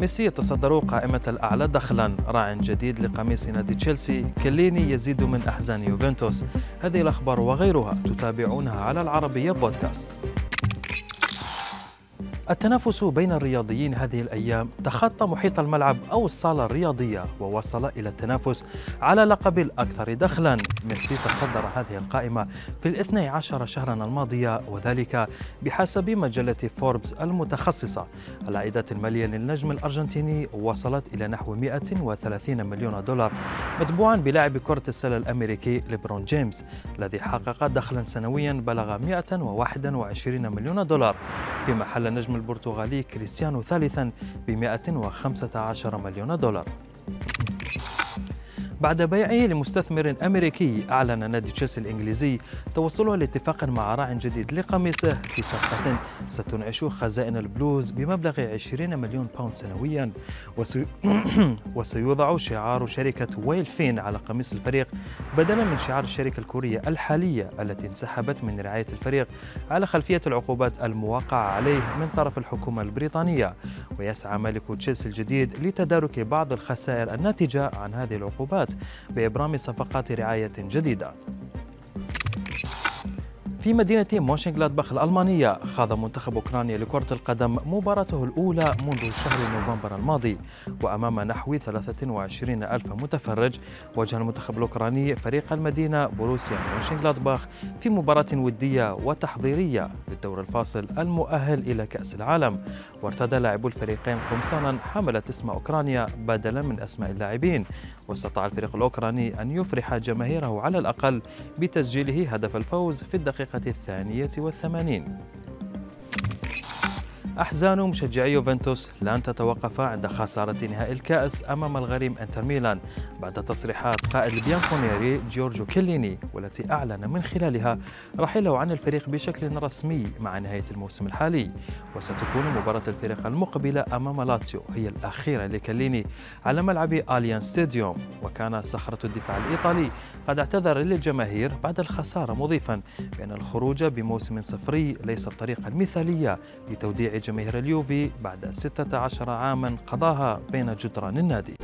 ميسي يتصدر قائمة الأعلى دخلا راع جديد لقميص نادي تشيلسي كليني يزيد من أحزان يوفنتوس. هذه الأخبار وغيرها تتابعونها على العربية بودكاست. التنافس بين الرياضيين هذه الأيام تخطى محيط الملعب أو الصالة الرياضية ووصل إلى التنافس على لقب الأكثر دخلا. ميسي تصدر هذه القائمة في الاثني عشر شهرا الماضية وذلك بحسب مجلة فوربس المتخصصة. العائدات المالية للنجم الأرجنتيني وصلت إلى نحو 130 مليون دولار متبوعا بلاعب كرة السلة الأمريكي ليبرون جيمس الذي حقق دخلا سنويا بلغ 121 مليون دولار. في محل نجم البرتغالي كريستيانو ثالثا ب 115 مليون دولار. بعد بيعه لمستثمر أمريكي أعلن نادي تشيلسي الإنجليزي توصله لاتفاق مع راع جديد لقميصه في صفقة ستنعش خزائن البلوز بمبلغ 20 مليون pound سنويا. وسي... وسيوضع شعار شركة WhaleFin على قميص الفريق بدلا من شعار الشركة الكورية الحالية التي انسحبت من رعاية الفريق على خلفية العقوبات الموقعة عليه من طرف الحكومة البريطانية. ويسعى مالك تشيلسي الجديد لتدارك بعض الخسائر الناتجة عن هذه العقوبات. بإبرام صفقات رعاية جديدة. في مدينة موشنغلادباخ الألمانية خاض منتخب أوكرانيا لكرة القدم مباراته الأولى منذ شهر نوفمبر الماضي. وأمام نحو 23 ألف متفرج واجه المنتخب الأوكراني فريق المدينة بروسيا موشنغلادباخ في مباراة ودية وتحضيرية للدور الفاصل المؤهل إلى كأس العالم. وارتدى لاعبو الفريقين قمصانا حملت اسم أوكرانيا بدلا من أسماء اللاعبين. واستطاع الفريق الأوكراني أن يفرح جماهيره على الأقل بتسجيله هدف الفوز في الدقيقة الدقيقة الثانية والثمانين. أحزان مشجعي يوفنتوس لن تتوقف عند خسارة نهائي الكأس أمام الغريم إنتر ميلان بعد تصريحات قائد البيانكونيري جورجو كيليني والتي أعلن من خلالها رحيله عن الفريق بشكل رسمي مع نهاية الموسم الحالي. وستكون مباراة الفريق المقبلة أمام لاتسيو هي الأخيرة لكيليني على ملعب آليان ستاديوم. وكان صخرة الدفاع الإيطالي قد اعتذر للجماهير بعد الخسارة مضيفا بأن الخروج بموسم صفري ليس الطريقة المثالية لتوديع جماهير اليوفي بعد 16 عاما قضاها بين جدران النادي.